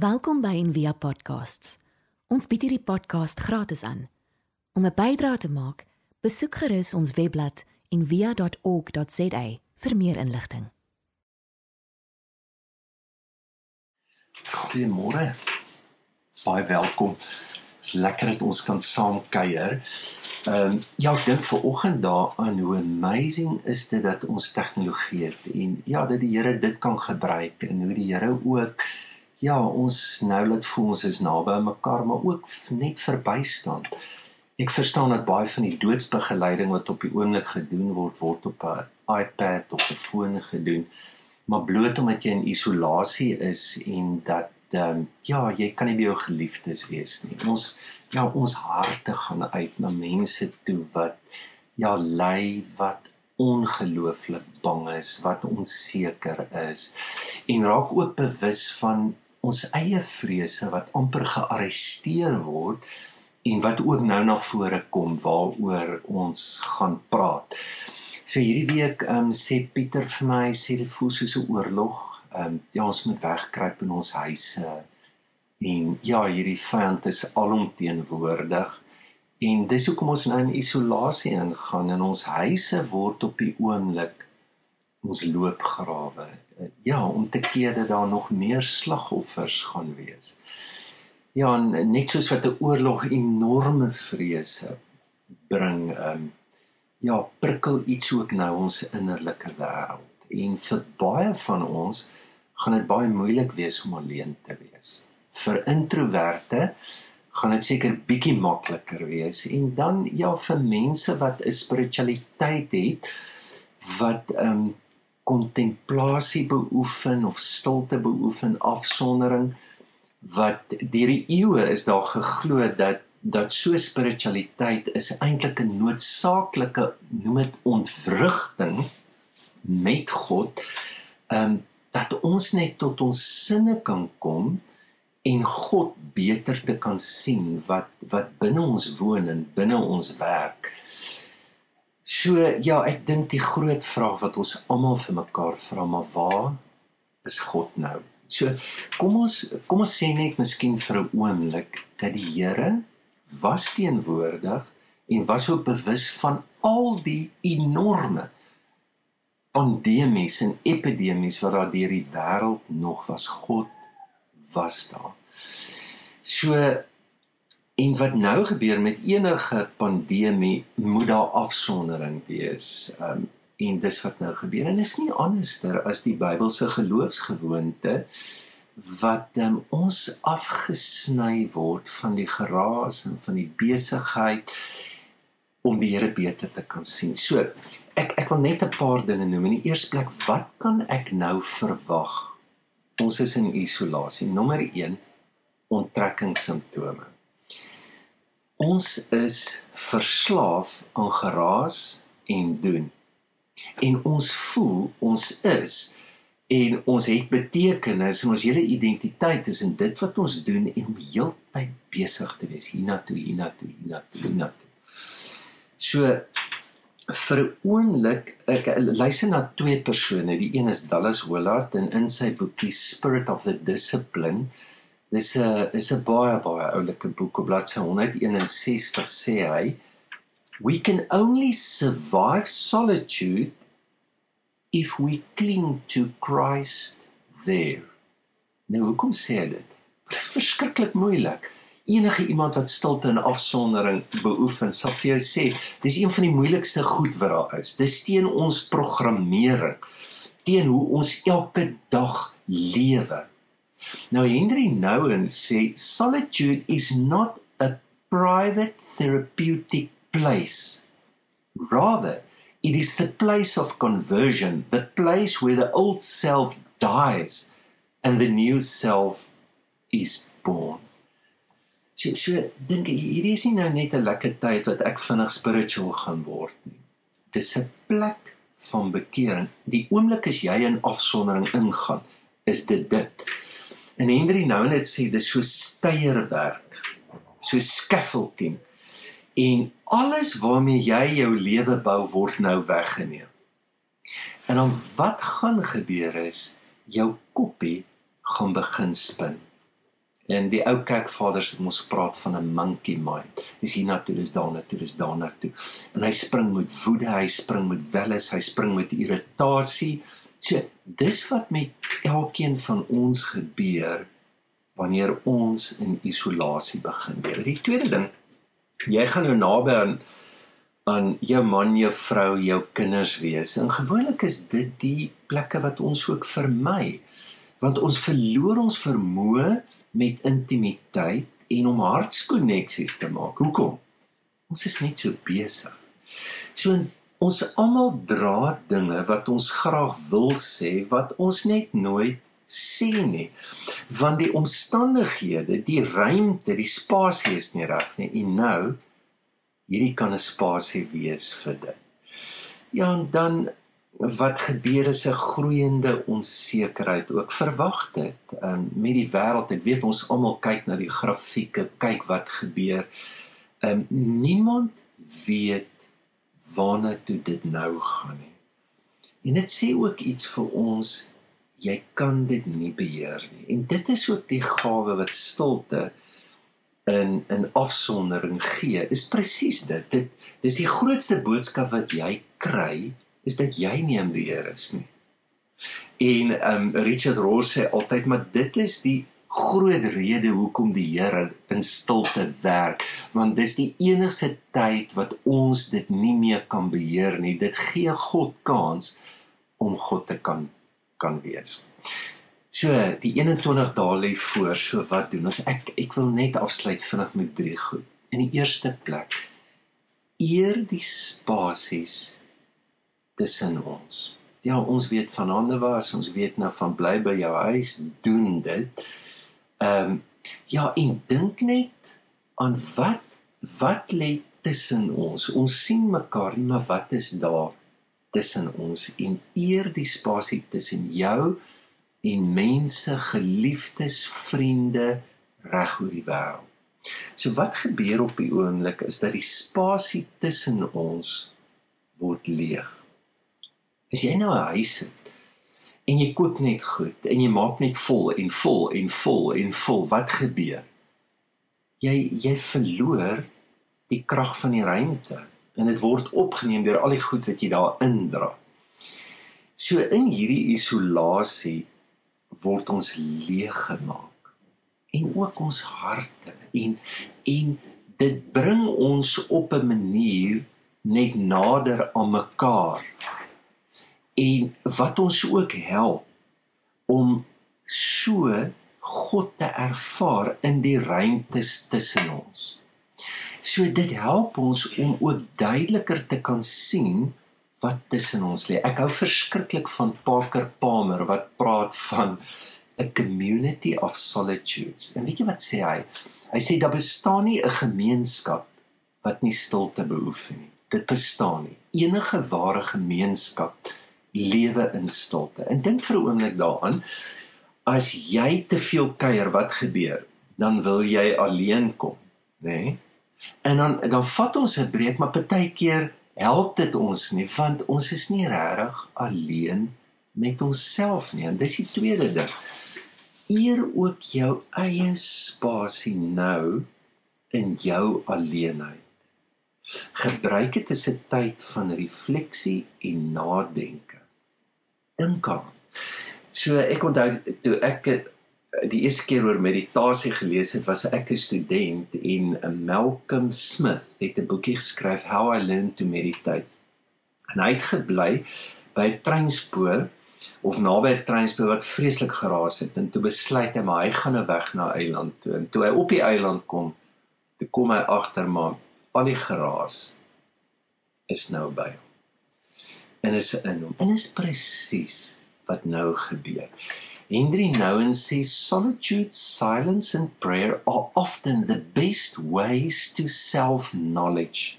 Welkom by Envia Podcasts. Ons bied hierdie podcast gratis aan. Om 'n bydrae te maak, besoek gerus ons webblad en via.org.za vir meer inligting. Goeiemôre. Baie welkom. Dit is lekker dat ons kan saam kuier. Ehm um, ja, ek dink ver oggend daaraan hoe amazing is dit dat ons tegnologie het en ja, dat die Here dit kan gebruik en hoe die Here ook ja, ons nou laat voel ons is naby aan mekaar, maar ook net verbystand. Ek verstaan dat baie van die doodsbegeleiding wat op die oomblik gedoen word, word op 'n iPad of 'n foon gedoen. Maar bloot omdat jy in isolasie is en dat ehm um, ja, jy kan nie by jou geliefdes wees nie. Ons ja, ons harte gaan uit na mense toe wat ja, ly wat ongelooflik bang is, wat onseker is en raak ook bewus van ons eie vrese wat amper gearresteer word en wat ook nou na vore kom waaroor ons gaan praat. So hierdie week ehm um, sê Pieter vir my sê dit voel soos 'n oorlog. Ehm um, ja ons moet wegkruip in ons huise. En ja, hierdie vyand is alomteenwoordig. En dis hoekom ons nou in isolasie ingaan en ons huise word op die oomblik ons loopgrawe. Ja, om te keer dat daar nog meer slagoffers gaan wees. Ja, net soos wat 'n oorlog enorme vrese bring, ehm um, ja, prikkel iets ook nou ons innerlike wêreld. En vir baie van ons gaan dit baie moeilik wees om alleen te wees. Vir introverte gaan dit seker bietjie makliker wees en dan ja vir mense wat 'n spiritualiteit het wat ehm um, kontemplasie beoefen of stilte beoefen afsondering wat deur die eeue is daar geglo dat dat so spiritualiteit is eintlik 'n noodsaaklike noem dit ontwrigting met God um, dat ons net tot ons sinne kan kom en God beter te kan sien wat wat binne ons woon en binne ons werk. So ja, ek dink die groot vraag wat ons almal vir mekaar vra, maar waar is God nou? So kom ons kom ons sê net miskien vir 'n oomblik dat die Here was teenwoordig en was ook bewus van al die enorme pandemies en epidemies wat daar deur die wêreld nog was. God was daar. So En wat nou gebeur met enige pandemie, moet daar afsondering wees. Um en dis wat nou gebeur en is nie anderster as die Bybelse geloofsgewoonte wat um, ons afgesny word van die geraas en van die besigheid om die Here beter te kan sien. So, ek ek wil net 'n paar dinge noem. In die eerste plek, wat kan ek nou verwag? Ons is in isolasie. Nommer 1, onttrekkingssimptome. Ons is verslaaf aan geraas en doen. En ons voel ons is en ons het betekenis en ons hele identiteit is in dit wat ons doen en om heeltyd besig te wees hiernatoe hiernatoe hiernatoe hiernatoe. So vir 'n oomblik ek luister na twee persone. Die een is Dallas Willard en in sy boekie Spirit of the Discipline Dis 'n is 'n baie baie oulike boek op bladsy 161 sê hy we can only survive solitude if we cling to Christ there. Nou hoekom sê dit? Dit is verskriklik moeilik. Enige iemand wat stilte en afsondering beoefen, sal vir jou sê, dis een van die moeilikste goed wat daar is. Dis teen ons programmering, teen hoe ons elke dag lewe. Now Henry Nouwen sê solitude is not a private therapeutic place. Rather, it is the place of conversion, the place where the old self dies and the new self is born. So, so dink hierdie is nie nou net 'n lekker tyd wat ek vinnig spiritual gaan word nie. Dis 'n plek van bekering. Die oomblik as jy in afsondering ingaan, is dit dit. En Henry nou net sê dis so steierwerk. So scaffolding. En alles waarmee jy jou lewe bou word nou weggeneem. En dan wat gaan gebeur is jou koppie gaan begin spin. En die ou kerkvaders het mos gepraat van 'n monkey mind. Dis hier na toe, dis daarna toe, dis daarna toe. En hy spring met woede, hy spring met welis, hy spring met irritasie. So, dis wat met elkeen van ons gebeur wanneer ons in isolasie begin lewe. Die tweede ding, jy gaan nou naby aan aan jou man, jou vrou, jou kinders wees. En gewoonlik is dit die plekke wat ons ook vermy. Want ons verloor ons vermoë met intimiteit en om hartskoneksies te maak. Hoekom? Ons is net so besig. So ons almal dra dinge wat ons graag wil sê wat ons net nooit sê nie. Want die omstandighede, die ruimte, die spasie is nie reg nie. En nou hierdie kan 'n spasie wees vir dit. Ja, en dan wat gebeur is 'n groeiende onsekerheid ook verwag dit um, met die wêreld. Ek weet ons almal kyk na die grafieke, kyk wat gebeur. Um, niemand weet waarna toe dit nou gaan nie. En dit sê ook iets vir ons jy kan dit nie beheer nie. En dit is ook die gawe wat stilte in in afsondering gee is presies dit. Dit dis die grootste boodskap wat jy kry is dat jy nie in beheer is nie. En um Richard Rohr sê altyd maar dit is die groot rede hoekom die Here in stilte werk want dis die enigste tyd wat ons dit nie meer kan beheer nie. Dit gee God kans om God te kan kan wees. So, die 21 dae lê voor. So wat doen ons? Ek ek wil net afsluit vinnig met drie goed. In die eerste plek eer die spasies tussen ons. Ja, ons weet van hande was, ons weet nou van bly by jou huis, doen dit. Ehm um, ja, en dink net aan wat wat lê tussen ons. Ons sien mekaar nie, maar wat is daar tussen ons? En eer die spasie tussen jou en mense, geliefdes, vriende reg oor die wêreld. So wat gebeur op die oomblik is dat die spasie tussen ons word leeg. As jy nou 'n huis het en jy kook net goed en jy maak net vol en vol en vol en vol, wat gebeur? Jy jy verloor die krag van die ruimte en dit word opgeneem deur al die goed wat jy daar indra. So in hierdie isolasie word ons leeg gemaak en ook ons harte en en dit bring ons op 'n manier net nader aan mekaar en wat ons ook help om so God te ervaar in die ruimtes tussen ons. So dit help ons om ook duideliker te kan sien wat tussen ons lê. Ek hou verskriklik van Parker Palmer wat praat van 'n community of solitudes. En weet jy wat sê hy? Hy sê daar bestaan nie 'n gemeenskap wat nie stilte beoefen nie. Dit bestaan nie. Enige ware gemeenskap lewe in stilte. En dink vir 'n oomblik daaraan as jy te veel kuier, wat gebeur? Dan wil jy alleen kom, nê? Nee? En dan dan vat ons 'n breek, maar partykeer help dit ons nie want ons is nie regtig alleen met onsself nie en dis die tweede ding eer ook jou eie spasie nou in jou alleenheid gebruik dit as 'n tyd van refleksie en nadenke dink aan so ek onthou toe ek die eerste keer oor meditasie gelees het was ek 'n student en 'n Malcolm Smith het 'n boekie geskryf How I Learned to Meditate. En hy het gebly by 'n treinspoor of naby 'n treinspoor wat vreeslik geraas het en toe besluit hy maar hy gaan nou weg na eiland toe. En toe hy op die eiland kom, toe kom hy agter maar al die geraas is nou by hom. En is in hom. En is presies wat nou gebeur. Henry Nouwen says solitude, silence, and prayer are often the best ways to self knowledge.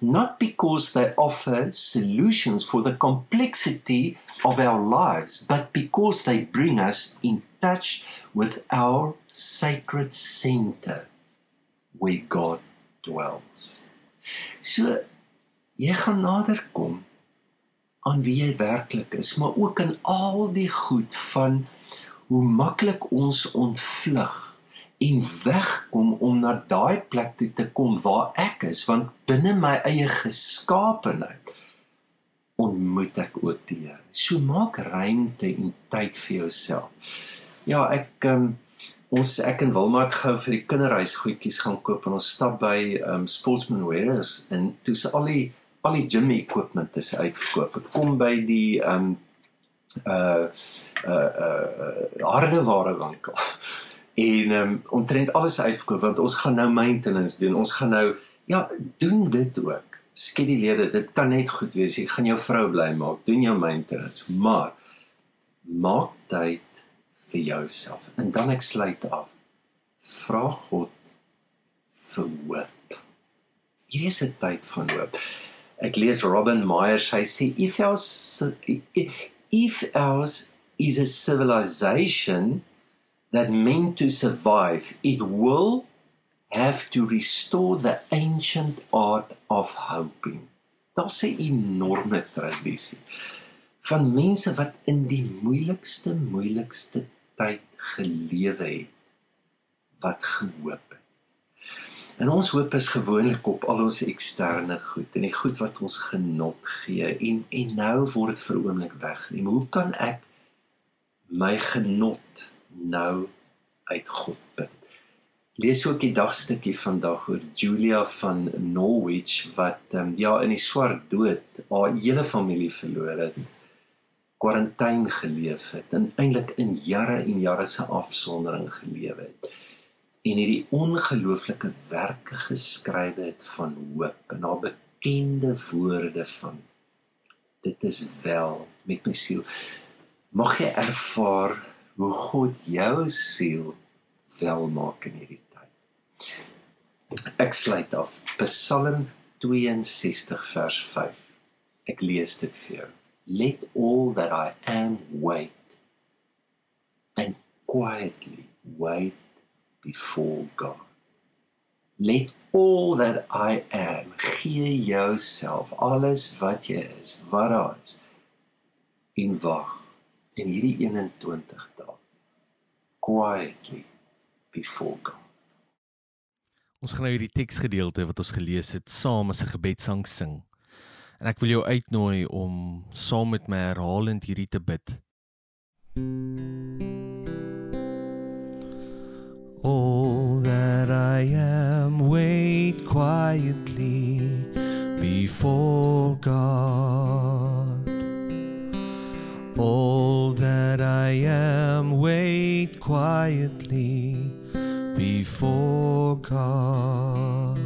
Not because they offer solutions for the complexity of our lives, but because they bring us in touch with our sacred center where God dwells. So, jy gaan nader kom aan wie jy werklik is, maar ook in al die goed van hoe maklik ons ontvlug en wegkom om na daai plek toe te kom waar ek is want binne my eie geskaapenheid ontmoet ek ook die Here. So maak ruimte en tyd vir jouself. Ja, ek um, ons ek en Wilma het gou vir die kinderhuis goedjies gaan koop en ons stap by um Sportsman Warehouse en toe se al die al die gym equipment is uitverkoop. Ek kom by die um uh uh uh hardeware winkel en um, omtrent alles uitverkoop want ons gaan nou maintenance doen. Ons gaan nou ja, doen dit ook. Skeduleer dit. Dit kan net goed wees. Jy gaan jou vrou bly maak. Doen jou maintenance, maar maak tyd vir jouself. En dan ek sluit af. Vra God vir hoop. Hier is 'n tyd van hoop. Ek lees Robin Myers, hy sê if else if else is a civilization that meant to survive, it will have to restore the ancient art of hoping. Daar's 'n enorme tradisie van mense wat in die moeilikste moeilikste tyd gelewe het wat gehoop. En ons hoop is gewoonlik op al ons eksterne goed en die goed wat ons genot gee en en nou word dit vir oomblik weggeneem. Hoe kan ek my genot nou uit God bid. Lees ook die dagstukkie vandag oor Julia van Norwich wat um, ja in die swart dood haar hele familie verloor het. Quarantaine geleef het en eintlik in jare en jare se afsondering geleef het. En hierdie ongelooflike werke geskrywe het van hoop en haar bekende woorde van dit is wel met my siel. Mag jy ervaar hoe God jou siel wel maak in hierdie tyd. Ek sluit af Psalm 62 vers 5. Ek lees dit vir jou. Let all that I am wait and quietly wait before God. Let all that I am gee jouself alles wat jy is, wat daar is en wag in hierdie 21 dae quietly before God. Ons gaan nou hierdie teksgedeelte wat ons gelees het saam as 'n gebedssang sing. En ek wil jou uitnooi om saam met my herhalend hierdie te bid. All that I am wait quietly before God. All that I am, wait quietly before God.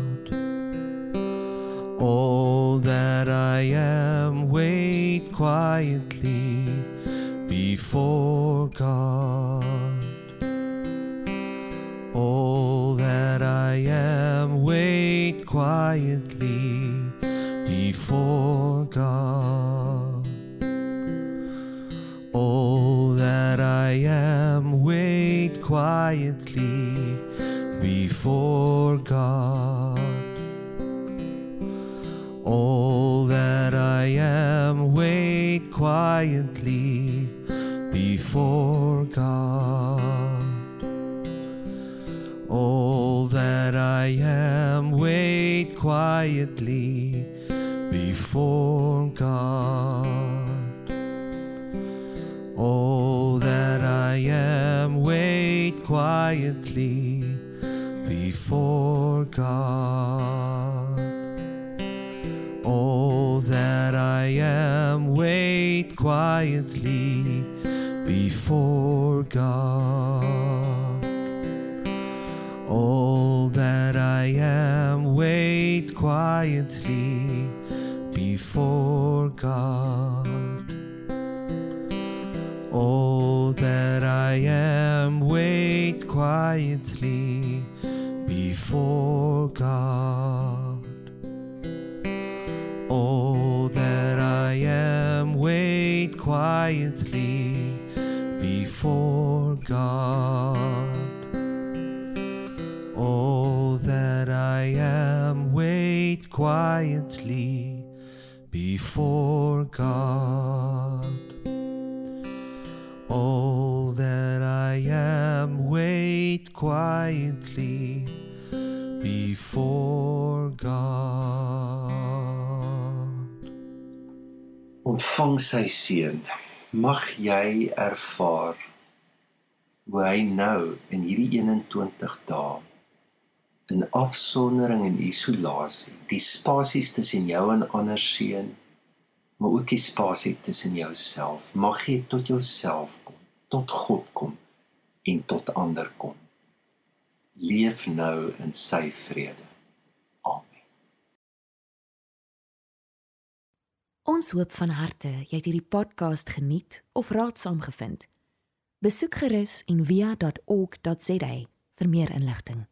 All that I am, wait quietly before God. Quietly before God. All that I am, wait quietly before God. All that I am, wait quietly before God. All that I am, wait quietly before God. All that I am, wait quietly before God. All that I am, wait quietly before God. Wait quietly before God. All that I am, wait quietly before God. All that I am, wait quietly before God. Am, wait quietly before God. All that I am, wait quietly before God. Ontvang sy seën. Mag jy ervaar hoe hy nou in hierdie 21 dae in afsondering en isolasie. Die spasies tussen jou en ander seën maar ook die spasie tussen jouself. Mag jy tot jouself kom tot God kom en tot ander kom. Leef nou in sy vrede. Amen. Ons hoop van harte jy het hierdie podcast geniet of raadsaam gevind. Besoek gerus en via.ok.za vir meer inligting